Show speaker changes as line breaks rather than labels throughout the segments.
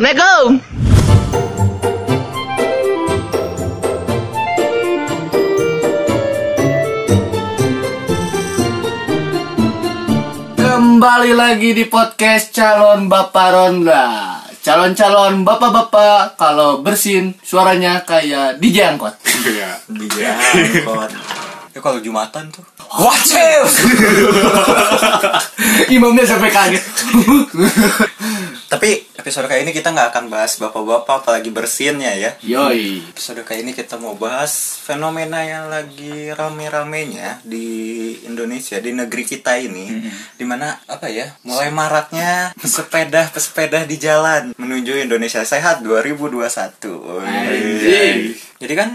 Assalamualaikum. Kembali lagi di podcast calon bapak ronda. Calon-calon bapak-bapak kalau bersin suaranya kayak DJ angkot.
Iya.
Iya, angkot. Ya kalau Jumatan tuh.
Wajib.
Imamnya sampai kaget.
Tapi episode kali ini kita nggak akan bahas bapak-bapak apalagi bersinnya ya.
Yoi.
Episode kali ini kita mau bahas fenomena yang lagi rame-ramenya di Indonesia, di negeri kita ini. Di mana apa ya, mulai maraknya sepeda-pesepeda di jalan menuju Indonesia Sehat 2021.
Anjing.
Jadi kan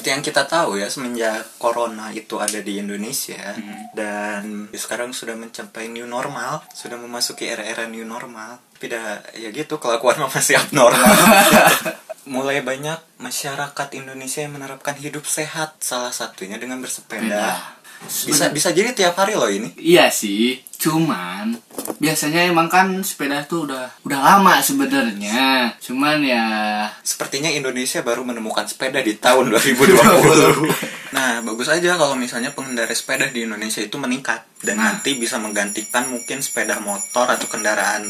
seperti yang kita tahu ya semenjak corona itu ada di Indonesia dan sekarang sudah mencapai new normal, sudah memasuki era-era new normal. Tapi dah, ya gitu kelakuan masih abnormal. Mulai banyak masyarakat Indonesia yang menerapkan hidup sehat salah satunya dengan bersepeda. Bisa bisa jadi tiap hari loh ini.
Iya sih, cuman biasanya emang kan sepeda tuh udah udah lama sebenarnya. Cuman ya
Sepertinya Indonesia baru menemukan sepeda di tahun 2020. nah, bagus aja kalau misalnya pengendara sepeda di Indonesia itu meningkat dan
Nah.
nanti bisa menggantikan mungkin sepeda motor atau kendaraan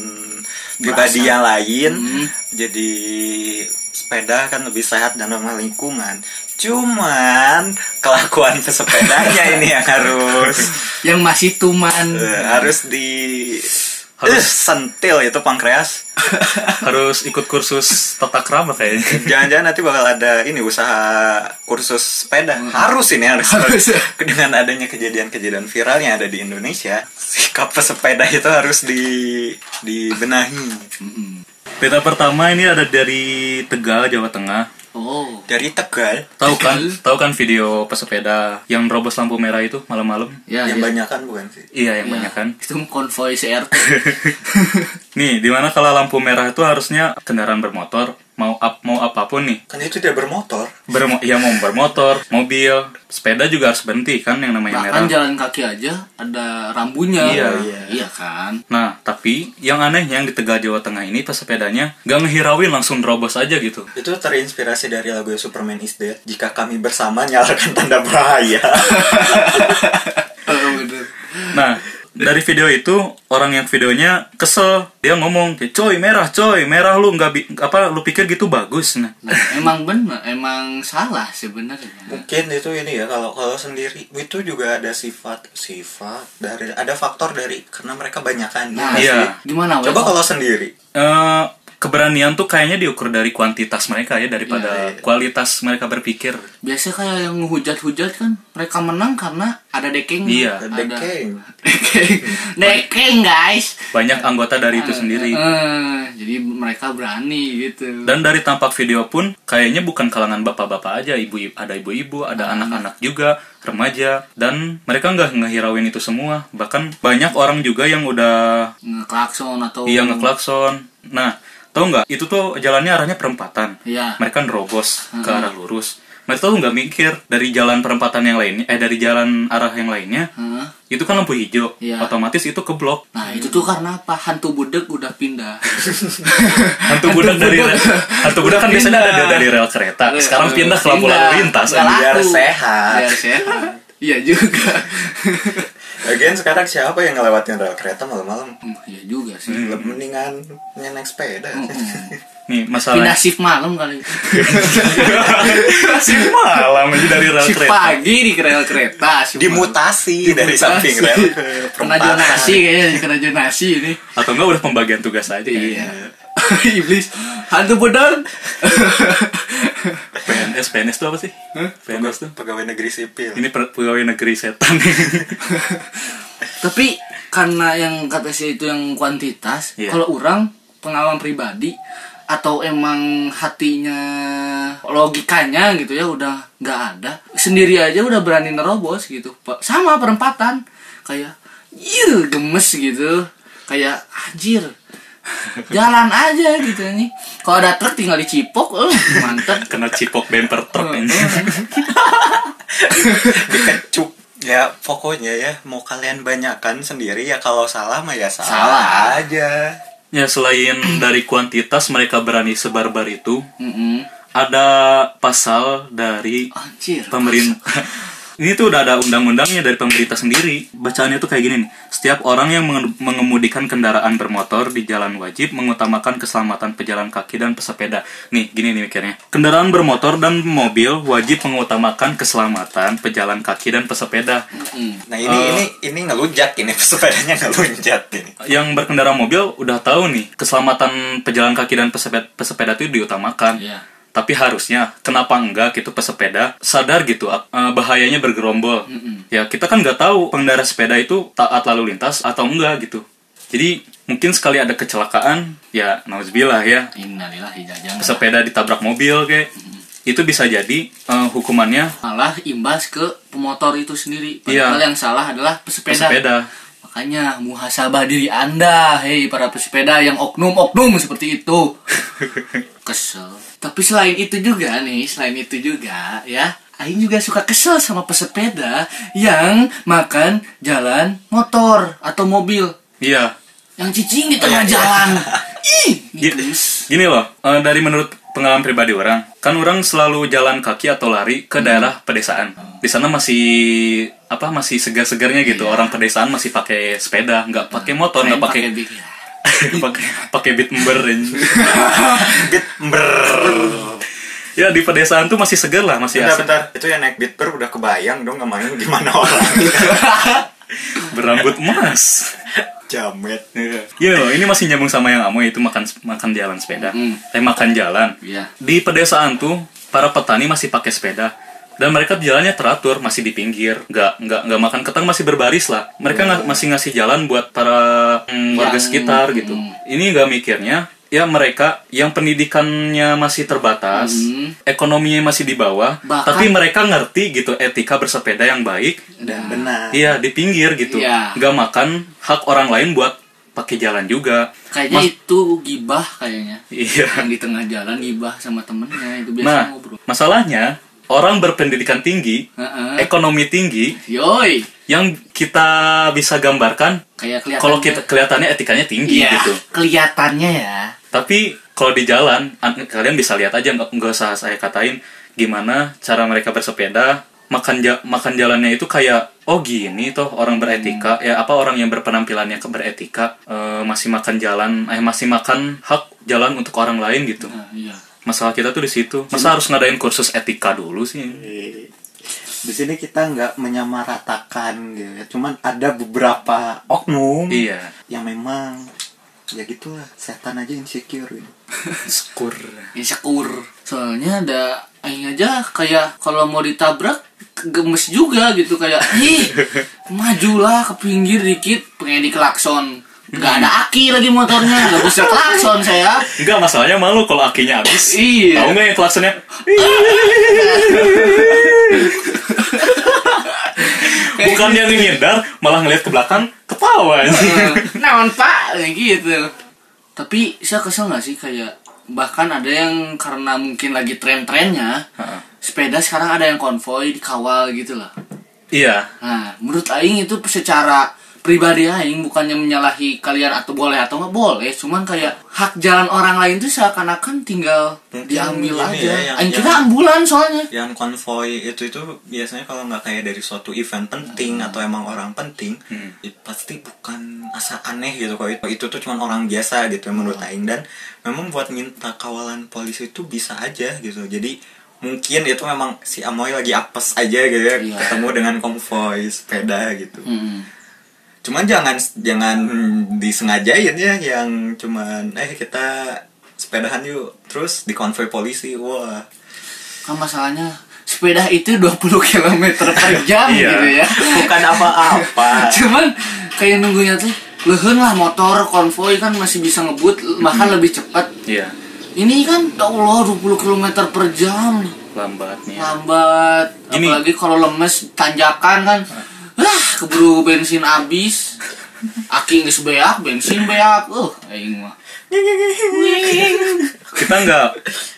pribadi yang lain.
Hmm.
Jadi sepeda kan lebih sehat dan ramah lingkungan. Cuman kelakuan pesepedanya ini yang harus
yang masih tuman.
eh, harus di harus sentil itu pankreas.
Harus ikut kursus tata krama kayaknya.
Jangan-jangan nanti bakal ada ini usaha kursus sepeda. Harus ini harus.
Harus.
Dengan adanya kejadian-kejadian viral yang ada di Indonesia, sikap pesepeda itu harus di dibenahi.
Berita pertama ini ada dari Tegal, Jawa Tengah.
Oh.
Dari Tegal,
Tahu kan? Tahu kan video pesepeda yang robos lampu merah itu malam-malam?
Ya,
yang
ya.
banyak kan bukan sih?
Iya, yang
Ya.
banyak kan.
Itu konvoy CRT.
Nih, di mana kalau lampu merah itu harusnya kendaraan bermotor mau ap, mau apa pun nih.
Kan itu dia bermotor.
Bermo ya mau bermotor, mobil, sepeda juga harus berhenti kan yang namanya merah.
Bahkan jalan kaki aja ada rambunya.
Iya.
Iya kan.
Nah, tapi yang aneh yang di Tegal Jawa Tengah ini pesepedanya gak ngehirauin langsung terobos aja gitu.
Itu terinspirasi dari lagu Superman is Dead. Jika kami bersama nyalakan tanda bahaya.
Nah, dari video itu orang yang videonya kesel, dia ngomong, "Coy, merah, coy, merah lu nggak bi- apa lu pikir gitu bagus?" Nah,
Nah, emang bener, emang salah sebenarnya.
Mungkin itu ini ya kalau kalau sendiri itu juga ada sifat sifat dari ada faktor dari karena mereka banyakan.
Nah,
Iya.
gimana?
Coba kalau sendiri.
eh, keberanian tuh kayaknya diukur dari kuantitas mereka ya daripada
Iya, iya.
kualitas mereka berpikir.
biasa kayak yang hujat-hujat kan mereka menang karena ada dekeng.
Iya.
Ada dekeng.
dekeng. dekeng guys.
Banyak anggota dari itu sendiri.
Eh, jadi mereka berani gitu.
Dan dari tampak video pun kayaknya bukan kalangan bapak-bapak aja, ibu ada ibu-ibu, ada anak-anak juga, remaja, dan mereka nggak ngehirauin itu semua. Bahkan banyak orang juga yang udah
ngeklakson atau
iya ngeklakson. Nah, tau nggak? Itu tuh jalannya arahnya perempatan.
Iya.
Mereka nerobos ke arah lurus. Mereka tuh nggak mikir dari jalan perempatan yang lainnya, eh dari jalan arah yang lainnya,
Heeh.
itu kan lampu hijau,
Iya.
otomatis itu keblok.
Nah itu tuh karena apa? Hantu budek udah pindah.
Hantu budak dari hantu budak kan biasanya ada dari rel kereta. Sekarang pindah ke lampu lalu lintas.
Biar sehat.
Biar sehat. Iya juga.
Lagian sekarang siapa yang ngelewatin rel kereta malam-malam?
Hmm, Iya juga sih.
Lebih mendingan naik sepeda.
Nih
Pindah
masalahnya
shift malam kali.
si malam aja dari rel
shift
kereta.
pagi di rel kereta. shift malam.
Dimutasi dari samping rel ke
Kena jonasi kayaknya, kena jonasi ini.
Atau enggak udah pembagian tugas aja
Iya. Iblis. Hantu budek.
PNS PNS itu apa sih? PNS tuh.
Pegawai negeri sipil.
Ini pegawai negeri setan.
Tapi karena yang kata saya itu yang kuantitas,
Iya.
kalau orang pengalaman pribadi atau emang hatinya logikanya gitu ya udah nggak ada sendiri aja udah berani nerobos gitu sama perempatan kayak iya gemes gitu kayak anjir jalan aja gitu nih kalau ada truk tinggal dicipok eh mantep
Kena cipok bumper truk ini.
Dikecup. Ya pokoknya ya mau kalian banyakan sendiri ya kalau salah mah ya salah,
Salah.
aja.
Ya selain dari kuantitas mereka berani sebarbar itu,
Mm-mm.
ada pasal dari
Anjir.
pemerintah. Ini tuh udah ada undang-undangnya dari pemerintah sendiri. Bacaannya tuh kayak gini nih. Setiap orang yang menge- mengemudikan kendaraan bermotor di jalan wajib mengutamakan keselamatan pejalan kaki dan pesepeda. Nih, gini nih mikirnya. Kendaraan bermotor dan mobil wajib mengutamakan keselamatan pejalan kaki dan pesepeda.
Mm.
Nah ini
Eh.
ini ini ngelunjak ini sepedanya ngelunjak ini.
Yang berkendara mobil udah tahu nih, keselamatan pejalan kaki dan pesepeda, pesepeda itu diutamakan.
Iya.
Tapi harusnya kenapa enggak gitu pesepeda sadar gitu eh, bahayanya bergerombol. Ya kita kan nggak tahu pengendara sepeda itu taat lalu lintas atau enggak gitu. Jadi mungkin sekali ada kecelakaan ya nauzubillah ya
Innalillahi jangan.
pesepeda ditabrak mobil kayak itu bisa jadi eh, hukumannya
Malah imbas ke pemotor itu sendiri.
Iya.
Padahal yang salah adalah pesepeda.
pesepeda.
Makanya muhasabah diri Anda, hei para pesepeda yang oknum-oknum seperti itu. Kesel. Tapi selain itu juga nih, selain itu juga ya, Aing juga suka kesel sama pesepeda yang makan jalan motor atau mobil
Iya.
yang cicing di tengah jalan. Ih,
Gi-
nikus.
Gini loh, eh, dari menurut pengalaman pribadi orang, kan orang selalu jalan kaki atau lari ke daerah pedesaan. Di sana masih apa masih segar-segarnya gitu. Orang pedesaan masih pakai sepeda, nggak pakai motor, nggak pakai
ya.
Pakai pakai beat ember.
Bit ber.
ya di pedesaan tuh masih segar lah, masih
Bentar
asik.
bentar. Itu yang naik beat ber udah kebayang dong ngemain gimana orang.
Berambut emas.
Jamet.
Iya loh, ini masih nyambung sama yang Amoy itu makan makan jalan sepeda.
Hmm.
Eh makan jalan.
Iya.
Di pedesaan tuh para petani masih pakai sepeda dan mereka jalannya teratur masih di pinggir nggak nggak nggak makan ketang masih berbaris lah mereka nga- masih ngasih jalan buat para mm, warga sekitar gitu ini nggak mikirnya ya mereka yang pendidikannya masih terbatas
Hmm.
ekonominya masih di bawah
Bahkan-
tapi mereka ngerti gitu etika bersepeda yang baik
Dan benar.
iya di pinggir gitu
Iya.
nggak makan hak orang lain buat pakai jalan juga
Kayaknya
Mas-
itu gibah kayaknya.
iya
Yang di tengah jalan gibah sama temennya itu biasa
Nah,
ngobrol.
masalahnya orang berpendidikan tinggi,
Heeh.
ekonomi tinggi,
Yoi.
yang kita bisa gambarkan
Kayak
kalau kita kelihatannya etikanya tinggi
Iya,
gitu.
kelihatannya ya.
Tapi kalau di jalan, an- kalian bisa lihat aja nggak nggak usah saya katain gimana cara mereka bersepeda, makan ja- makan jalannya itu kayak oh gini toh orang beretika
Hmm.
ya apa orang yang berpenampilannya ke beretika eh, masih makan jalan eh masih makan hak jalan untuk orang lain gitu.
Nah, iya.
Masalah kita tuh di situ. Masa harus ngadain kursus etika dulu sih?
Di sini kita nggak menyamaratakan gitu ya. Cuman ada beberapa oknum
Iya.
yang memang ya gitulah setan aja insecure gitu.
Skur.
Insecure. Soalnya ada aing aja kayak kalau mau ditabrak gemes juga gitu kayak ih majulah ke pinggir dikit pengen dikelakson nggak ada aki lagi motornya nggak bisa klakson saya
Enggak, masalahnya malu kalau akinya habis.
Iya.
Tahu nggak yang klaksonnya? Bukan yang ngehindar, malah ngeliat ke belakang, ketawa.
naon pak kayak gitu tapi saya kesel nggak sih kayak bahkan ada yang karena mungkin lagi tren-trennya sepeda sekarang ada yang konvoy dikawal gitu lah
iya,
nah menurut Aing itu secara pribadi Aing bukannya menyalahi kalian atau boleh atau nggak boleh. Cuman kayak hak jalan orang lain tuh seakan-akan tinggal
Mungkin
diambil aja.
ya, yang-
Aing kira ambulan soalnya.
yang konvoy itu itu biasanya kalau nggak kayak dari suatu event penting atau emang orang penting
Hmm.
ya pasti bukan asa aneh gitu. Kalau itu itu tuh cuma orang biasa gitu menurut Aing. Dan memang buat minta kawalan polisi itu bisa aja gitu. Jadi mungkin itu memang si Amoy lagi apes aja gitu ya
Iya.
ketemu dengan konvoy sepeda gitu.
Hmm.
Cuman jangan jangan disengajain ya yang cuman eh kita sepedahan yuk. Terus di konvoy polisi wah.
Kan masalahnya sepeda itu 20 km per jam
Iya.
gitu ya.
Bukan apa-apa.
Cuman kayak nunggunya tuh lehen lah motor konvoy kan masih bisa ngebut bahkan lebih cepat.
Iya.
ini kan ya Allah 20 km per jam.
Lambatnya.
lambat.
Gini.
apalagi kalau lemes tanjakan kan ah keburu bensin habis. Aki nggak beak bensin beak. Uh aing mah.
Kita nggak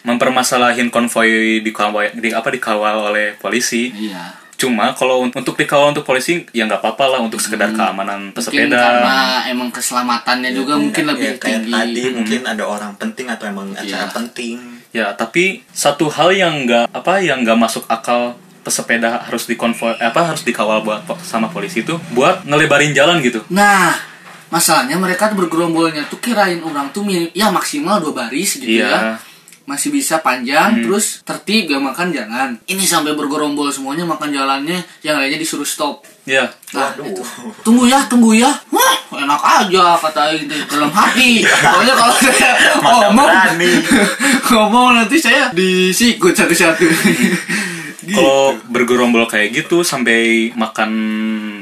mempermasalahin konvoy dikawal, di apa dikawal oleh polisi.
iya.
Cuma kalau un- untuk dikawal untuk polisi ya nggak apa-apa lah untuk sekedar keamanan
mungkin
pesepeda.
karena emang keselamatannya juga mungkin lebih
ya, kayak
tinggi.
tadi mungkin ada orang penting atau emang acara
Iya.
penting.
Ya, tapi satu hal yang nggak apa yang nggak masuk akal pesepeda harus dikonvoi apa harus dikawal buat sama polisi itu buat ngelebarin jalan gitu.
Nah, masalahnya mereka tuh bergerombolnya tuh kirain orang tuh minim, ya maksimal dua baris gitu
Iya.
ya. Masih bisa panjang, terus tertib gak makan jangan. Ini sampai bergerombol semuanya makan jalannya, yang lainnya disuruh stop.
Ya,
Nah,
Waduh.
itu. Tunggu ya, tunggu ya. Wah, enak aja kata itu dalam hati. Pokoknya kalau saya ngomong, ngomong nanti saya disikut satu-satu. Gitu.
kalau bergerombol kayak gitu sampai makan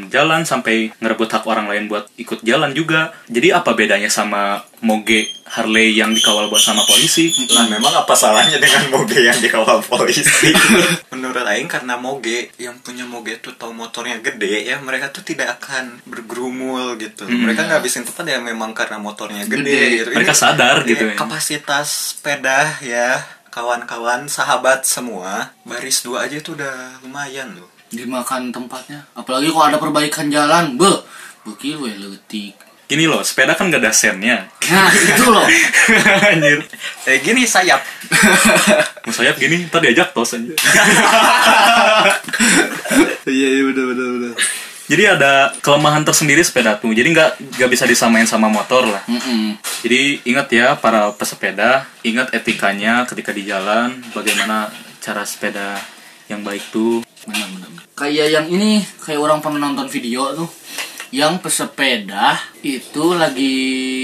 jalan sampai ngerebut hak orang lain buat ikut jalan juga. Jadi apa bedanya sama moge Harley yang dikawal buat sama polisi?
Lah memang apa salahnya dengan moge yang dikawal polisi? Menurut Aing karena moge yang punya moge tuh tahu motornya gede ya mereka tuh tidak akan bergerumul gitu. Mereka nggak habisin tempat ya memang karena motornya gede,
Gede.
gitu.
Mereka
Ini-
sadar
ini
gitu ya.
Kapasitas sepeda ya kawan-kawan sahabat semua baris dua aja tuh udah lumayan loh.
Dimakan tempatnya. Apalagi kalau ada perbaikan jalan, beh, bukil we leutik.
Gini loh, sepeda kan gak ada sennya.
Nah, itu loh.
Anjir.
Eh gini sayap.
Mau sayap gini, ntar diajak tos aja.
Iya, iya benar benar benar.
Jadi ada kelemahan tersendiri sepeda tuh. Jadi nggak nggak bisa disamain sama motor lah.
Mm-mm.
Jadi ingat ya para pesepeda, ingat etikanya ketika di jalan, bagaimana cara sepeda yang baik tuh.
Benar, benar. Kayak yang ini, kayak orang pernah nonton video tuh. Yang pesepeda itu lagi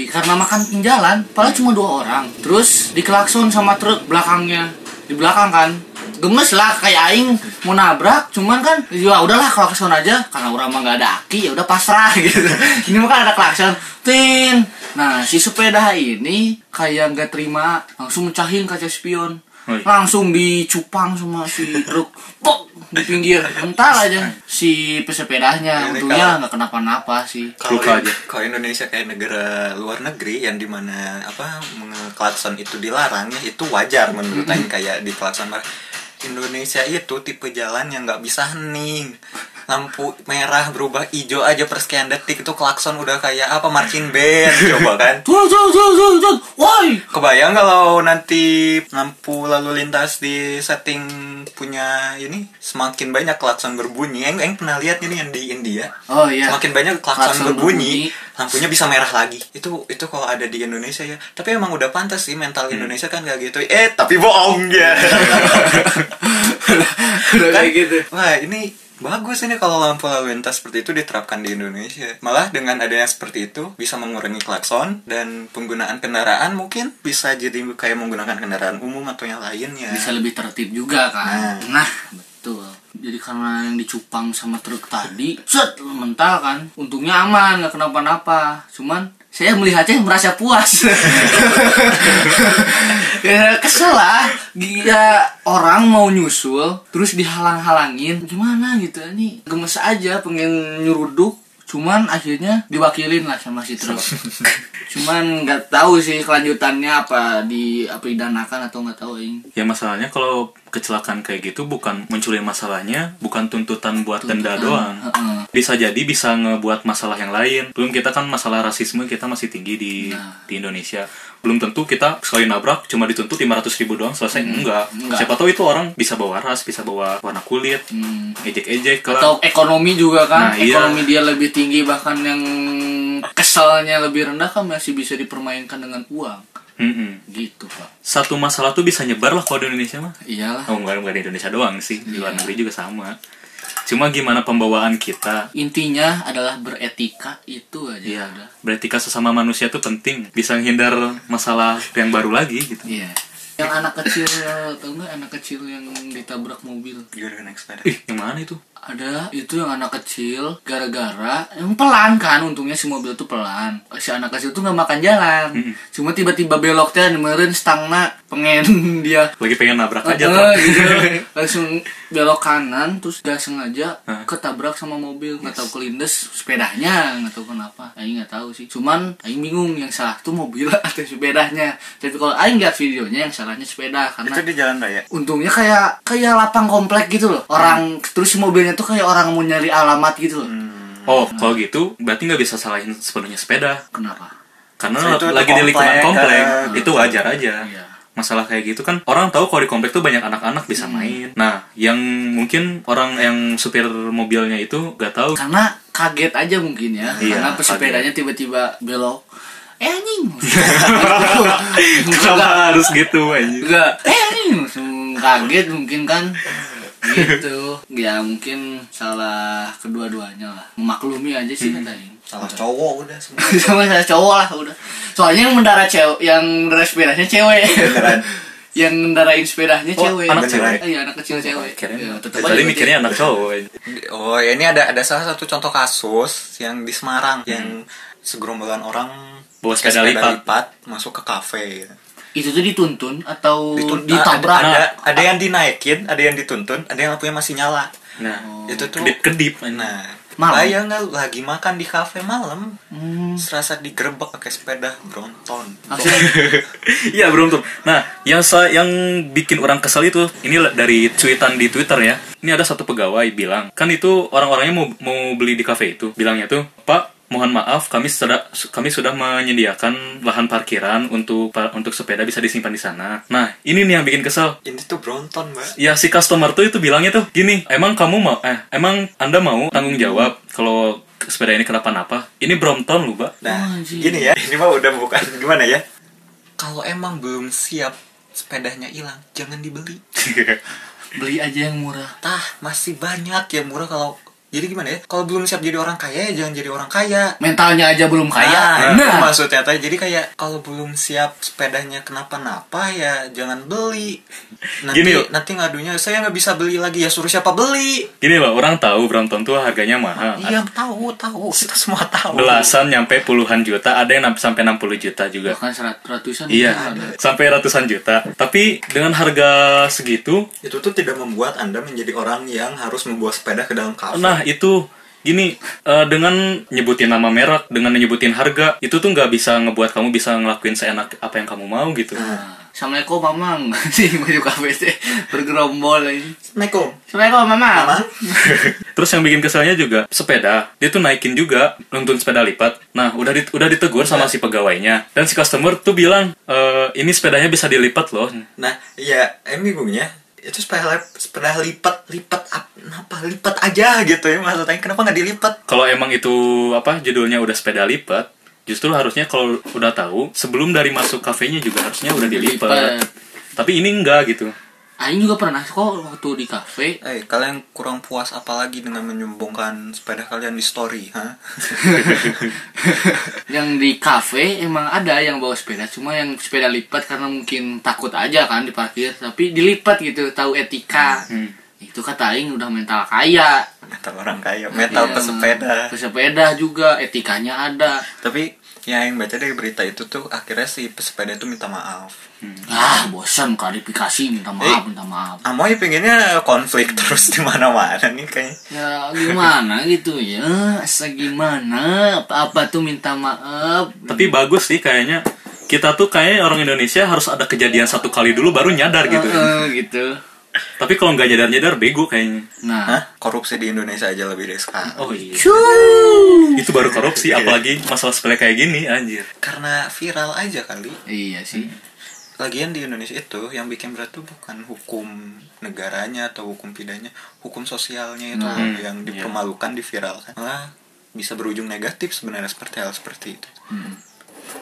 karena makan jalan, padahal cuma dua orang. Terus dikelakson sama truk belakangnya. Di belakang kan. Gemes lah kayak aing mau nabrak, cuman kan ya udahlah klakson aja karena orang mah nggak ada aki ya udah pasrah gitu. Ini mah kan ada klakson. Tin. Nah, si sepeda ini kayak nggak terima, langsung mecahin kaca spion. Langsung dicupang sama si truk. Pok di pinggir. Entar aja si pesepedanya untungnya nggak kenapa-napa sih.
Kalau
aja.
kalau Indonesia kayak negara luar negeri yang di mana apa klakson itu dilarang ya itu wajar menurut Aing kayak di klakson. Indonesia itu tipe jalan yang nggak bisa hening lampu merah berubah hijau aja per sekian detik itu klakson udah kayak apa marching band coba kan.
Woi.
kebayang kalau nanti lampu lalu lintas di setting punya ini semakin banyak klakson berbunyi Aing, Aing pernah lihat ini yang di India
Oh iya.
semakin banyak klakson,
Klakson
berbunyi,
berbunyi.
lampunya bisa merah lagi itu itu kalau ada di Indonesia ya tapi emang udah pantas sih mental Indonesia kan kayak gitu eh tapi bohong ya Kan?
kayak gitu.
wah ini bagus ini kalau lampu lalu lintas seperti itu diterapkan di Indonesia malah dengan adanya seperti itu bisa mengurangi klakson dan penggunaan kendaraan mungkin bisa jadi kayak menggunakan kendaraan umum atau yang lainnya
Bisa lebih tertib juga kan.
Nah.
Nah, betul. Jadi karena yang dicupang sama truk tadi, set mental kan. Untungnya aman, nggak kenapa-napa. Cuman saya melihatnya merasa puas. ya kesel lah. Dia orang mau nyusul, terus dihalang-halangin. Gimana gitu? Ini gemes aja pengen nyuruduk. Cuman akhirnya diwakilin lah sama si truk. Cuman nggak tahu sih kelanjutannya apa di apa didanakan atau nggak tahu ini.
Ya masalahnya kalau kecelakaan kayak gitu bukan munculin masalahnya, bukan tuntutan buat denda
Tuntutan,
doang.
heeh.
Bisa jadi bisa ngebuat masalah yang lain. Belum kita kan masalah rasisme kita masih tinggi di
Nah.
di Indonesia. Belum tentu kita sekali nabrak cuma dituntut 500 ribu doang selesai. Enggak.
Hmm. Enggak.
Siapa tahu itu orang bisa bawa ras, bisa bawa warna kulit,
Hmm.
ejek-ejek lah.
atau ekonomi juga kan
Nah, iya.
ekonomi dia lebih tinggi bahkan yang keselnya lebih rendah kan masih bisa dipermainkan dengan uang
Mm-mm.
gitu pak
Satu masalah tuh bisa nyebar lah kalau di Indonesia mah.
iyalah
Oh, enggak, enggak di Indonesia doang sih, di luar
Iya.
negeri juga sama. Cuma gimana pembawaan kita
intinya adalah beretika itu aja
Iya,
udah
beretika sesama manusia tuh penting. Bisa menghindar masalah yang baru lagi gitu.
iya yang anak kecil tau nggak anak kecil yang ditabrak mobil
Gila naik sepeda
Ih, yang mana itu?
Ada itu yang anak kecil gara-gara yang pelan kan untungnya si mobil tuh pelan. Si anak kecil tuh nggak makan jalan. Cuma tiba-tiba belok teh meren stangna pengen dia.
Lagi pengen nabrak aja tuh.
gitu. langsung belok kanan terus gak sengaja ketabrak sama mobil. Nggak tahu kelindes sepedanya nggak tahu Aing nggak tahu sih cuman Aing bingung yang salah tuh mobil atau sepedanya tapi kalau Aing lihat videonya yang salahnya sepeda karena
itu di jalan raya
untungnya kayak kayak lapang komplek gitu loh orang terus si mobilnya tuh kayak orang mau nyari alamat gitu loh.
Oh, kalau gitu berarti nggak bisa salahin sepenuhnya sepeda.
Kenapa?
Karena
So, itu
lagi di lingkungan
komplek,
komplek,
kan?
itu wajar aja.
Iya.
Masalah kayak gitu kan orang tahu kalau di komplek tuh banyak anak-anak bisa
Hmm.
main. Nah, yang mungkin orang yang supir mobilnya itu nggak tahu.
Karena kaget aja mungkin ya.
Iya,
Karena pesepedanya tiba-tiba belok. Eh anjing.
Kenapa harus gitu anjing?
Enggak. Eh anjing kaget mungkin kan. Gitu. Ya mungkin salah kedua-duanya lah. Memaklumi aja sih
Hmm.
katanya.
salah cowok udah
sama saya cowok lah udah soalnya yang mendarat cewek yang sepedanya cewek
beneran
yang ngendarain sepedanya
Oh,
cewek
anak
cewek?
iya anak kecil cewek
Tadi
aja
mikirnya anak cowok. anjing.
oh ya ini ada ada salah satu contoh kasus yang di Semarang yang segerombolan orang
Bawa sepeda lipat.
masuk ke kafe
itu tuh dituntun atau
Ditun-
ditabrak
ada, ada ada yang dinaikin ada yang dituntun ada yang lampunya masih nyala
Nah,
itu tuh
kedip-kedip. anjing.
nah
Malam.
bayang nggak lagi makan di kafe malam
Hmm,
serasa digerebek pakai sepeda Bronton
Iya beruntung. Nah, yang sa yang bikin orang kesel itu ini dari cuitan di Twitter ya. Ini ada satu pegawai bilang, kan itu orang-orangnya mau mau beli di kafe itu. Bilangnya tuh, "Pak, mohon maaf kami sudah kami sudah menyediakan lahan parkiran untuk untuk sepeda bisa disimpan di sana." Nah, ini nih yang bikin kesel.
ini tuh Bronton mbak
Ya si customer tuh itu bilangnya tuh gini, emang kamu mau eh emang Anda mau tanggung jawab kalau sepeda ini kenapa-napa? Ini Brompton lu, Mbak.
Nah,
Oh,
gini ya, ini mah udah bukan gimana ya? Kalau emang belum siap sepedanya hilang, jangan dibeli.
beli aja yang murah
Tah, masih banyak yang murah kalau jadi gimana ya? Kalau belum siap jadi orang kaya, ya jangan jadi orang kaya.
mentalnya aja belum kaya
Nah,
nah,
maksudnya tadi. Jadi kayak kalau belum siap sepedanya kenapa-napa ya jangan beli. Nanti
Gini, yuk.
nanti ngadunya saya nggak bisa beli lagi ya suruh siapa beli.
Gini loh, orang tahu Brompton tuh harganya mahal.
Iya tahu tahu kita semua tahu.
belasan nyampe puluhan juta ada yang sampai 60 juta juga
bahkan ratusan
iya
ada.
sampai ratusan juta tapi dengan harga segitu
Itu tuh tidak membuat anda menjadi orang yang harus membawa sepeda ke dalam kafe.
nah itu gini eh, dengan nyebutin nama merek dengan nyebutin harga itu tuh nggak bisa ngebuat kamu bisa ngelakuin seenak apa yang kamu mau gitu.
Nah, Assalamualaikum mamang. Sih baju teh bergerombol ini.
Assalamualaikum.
Assalamualaikum mamang.
Mama.
terus yang bikin keselnya juga sepeda. Dia tuh naikin juga nuntun sepeda lipat. Nah udah di- udah ditegur sama si pegawainya. Dan si customer tuh bilang "Eh, ini sepedanya bisa dilipat loh.
Nah, iya, em bingungnya itu sepeda sepeda lipat lipat ap- apa lipat aja gitu ya maksudnya. Kenapa nggak dilipat
kalau emang itu apa judulnya udah sepeda lipat justru harusnya kalau udah tahu sebelum dari masuk kafenya juga harusnya udah Dilipat. tapi ini enggak gitu
Aing juga pernah kok waktu di kafe.
Eh kalian kurang puas apalagi dengan menyombongkan sepeda kalian di story ha?
Yang di kafe emang ada yang bawa sepeda cuma yang sepeda lipat karena mungkin takut aja kan diparkir tapi dilipat gitu tahu etika.
Hmm.
Itu kata Aing udah mental kaya.
Metal orang kaya metal
Iya,
pesepeda.
Pesepeda juga etikanya ada.
Tapi yang baca dari berita itu tuh akhirnya si pesepeda itu minta maaf.
Ah bosan klarifikasi minta maaf
Eh.
minta maaf.
Amoy pengennya konflik terus di mana-mana nih kayaknya.
Ya gimana gitu ya? Asa gimana apa apa tuh minta maaf?
Tapi bagus sih kayaknya. Kita tuh kayaknya orang Indonesia harus ada kejadian satu kali dulu baru nyadar gitu.
Eh, gitu
tapi kalau nggak nyadar nyadar bego kayaknya.
Nah
Hah? korupsi di Indonesia aja lebih dari sekarang.
Oh iya.
Cuuu.
itu baru korupsi apalagi masalah sepele kayak gini anjir.
Karena viral aja kali.
Iya sih.
Lagian di Indonesia itu yang bikin berat tuh bukan hukum negaranya atau hukum pidanya, hukum sosialnya itu
Nah,
loh yang dipermalukan, diviralkan. Malah bisa berujung negatif sebenarnya seperti hal seperti itu.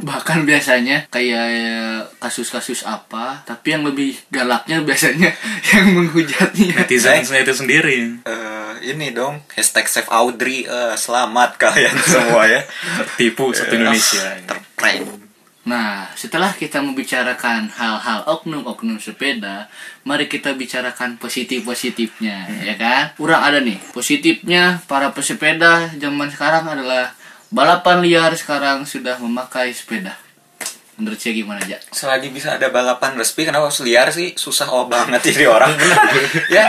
Bahkan biasanya kayak kasus-kasus apa tapi yang lebih galaknya biasanya yang menghujatnya.
Netizen itu sendiri.
Eh ini dong hashtag save Audrey eh, selamat kalian semua ya.
Tertipu satu Indonesia.
terprank.
Nah, setelah kita membicarakan hal-hal oknum-oknum sepeda, mari kita bicarakan positif-positifnya, ya kan? Kurang ada nih, positifnya para pesepeda zaman sekarang adalah balapan liar sekarang sudah memakai sepeda. Menurut saya gimana aja?
selagi bisa ada balapan resmi kenapa harus liar sih? Susah oh banget jadi orang. Ya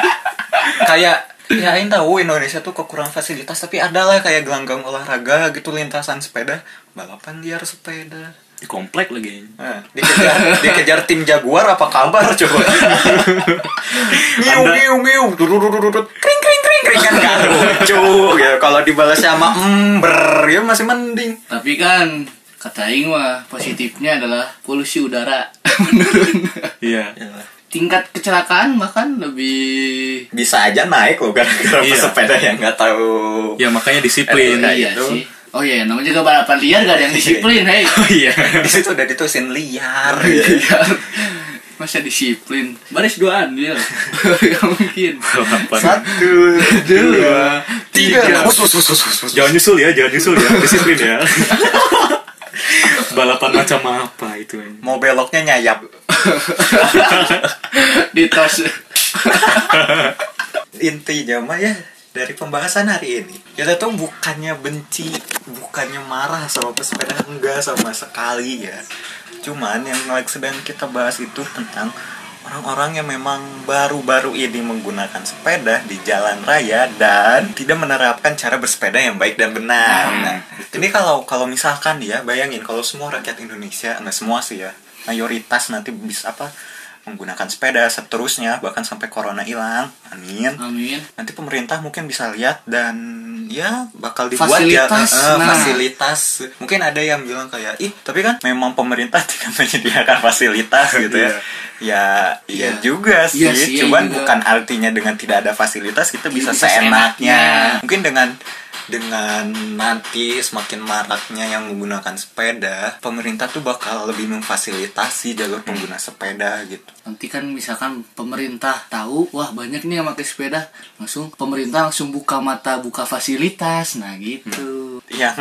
kayak ya ini tahu Indonesia tuh kekurangan fasilitas tapi ada lah kayak gelanggang olahraga gitu lintasan sepeda. Balapan liar sepeda.
Di komplek lagi.
Nah, dikejar dikejar tim Jaguar apa kabar coba? Ngiu
Anda-
ngiu krik kan lucu ya kalau dibalas sama ember ya masih mending
Tapi kan kata Aing mah positifnya adalah polusi udara menurun.
Iya.
Tingkat kecelakaan bahkan lebih
bisa aja naik loh gara-gara
Iya.
pesepeda yang nggak tahu
Ya makanya disiplin.
Iya
itu.
sih. Oh iya, namanya juga balapan liar gak ada yang disiplin, hei.
Oh iya.
di situ udah ditulisin liar
Iya. Masa disiplin? Baris duaan dia. Gak mungkin.
Balapan.
satu
Dua,
tiga.
Jangan nyusul ya, jangan nyusul ya. Disiplin ya. Balapan macam apa itu?
mau beloknya nyayap
Di tos.
intinya mah ya dari pembahasan hari ini kita tuh bukannya benci bukannya marah sama pesepeda enggak sama sekali ya cuman yang sedang kita bahas itu tentang orang-orang yang memang baru-baru ini menggunakan sepeda di jalan raya dan tidak menerapkan cara bersepeda yang baik dan benar.
Hmm.
Nah, ini kalau kalau misalkan ya bayangin kalau semua rakyat Indonesia nggak semua sih ya mayoritas nanti bisa apa menggunakan sepeda seterusnya bahkan sampai corona hilang amin
Amin.
nanti pemerintah mungkin bisa lihat dan ya bakal dibuat
Fasilitas,
ya eh,
nah.
fasilitas mungkin ada yang bilang kayak ih tapi kan memang pemerintah tidak menyediakan fasilitas gitu ya ya iya
Iya.
juga sih
Iya sih,
cuman
juga.
bukan artinya dengan tidak ada fasilitas kita bisa
Bisa
seenaknya
seenaknya.
mungkin dengan dengan nanti semakin maraknya yang menggunakan sepeda pemerintah tuh bakal lebih memfasilitasi jalur pengguna sepeda gitu.
Nanti kan misalkan pemerintah tahu, wah banyak nih yang pakai sepeda, langsung pemerintah langsung buka mata, buka fasilitas, nah gitu.
yang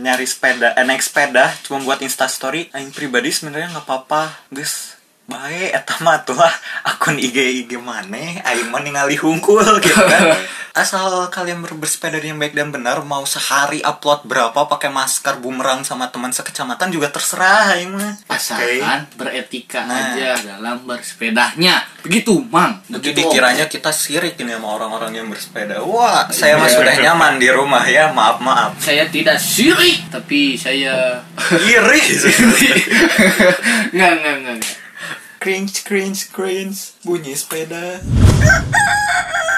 nyari sepeda eh, naik sepeda cuma buat instastory aing pribadi sebenarnya nggak apa-apa guys baik eta mah tuh lah akun IG IG maneh aing mah ningali hungkul gitu kan asal kalian ber- bersepeda dengan baik dan benar mau sehari upload berapa pakai masker bumerang sama teman sekecamatan juga terserah aing mah.
Asalkan beretika
Nah.
aja dalam bersepedanya. Begitu, Mang. Begitu,
dikiranya kita sirik ini sama orang-orang yang bersepeda. Wah, saya mah
Iya.
sudah nyaman di rumah ya. Maaf, maaf.
Saya tidak sirik, tapi saya
Iri.
nggak nggak nggak.
Cringe, cringe, cringe. Bunyi sepeda.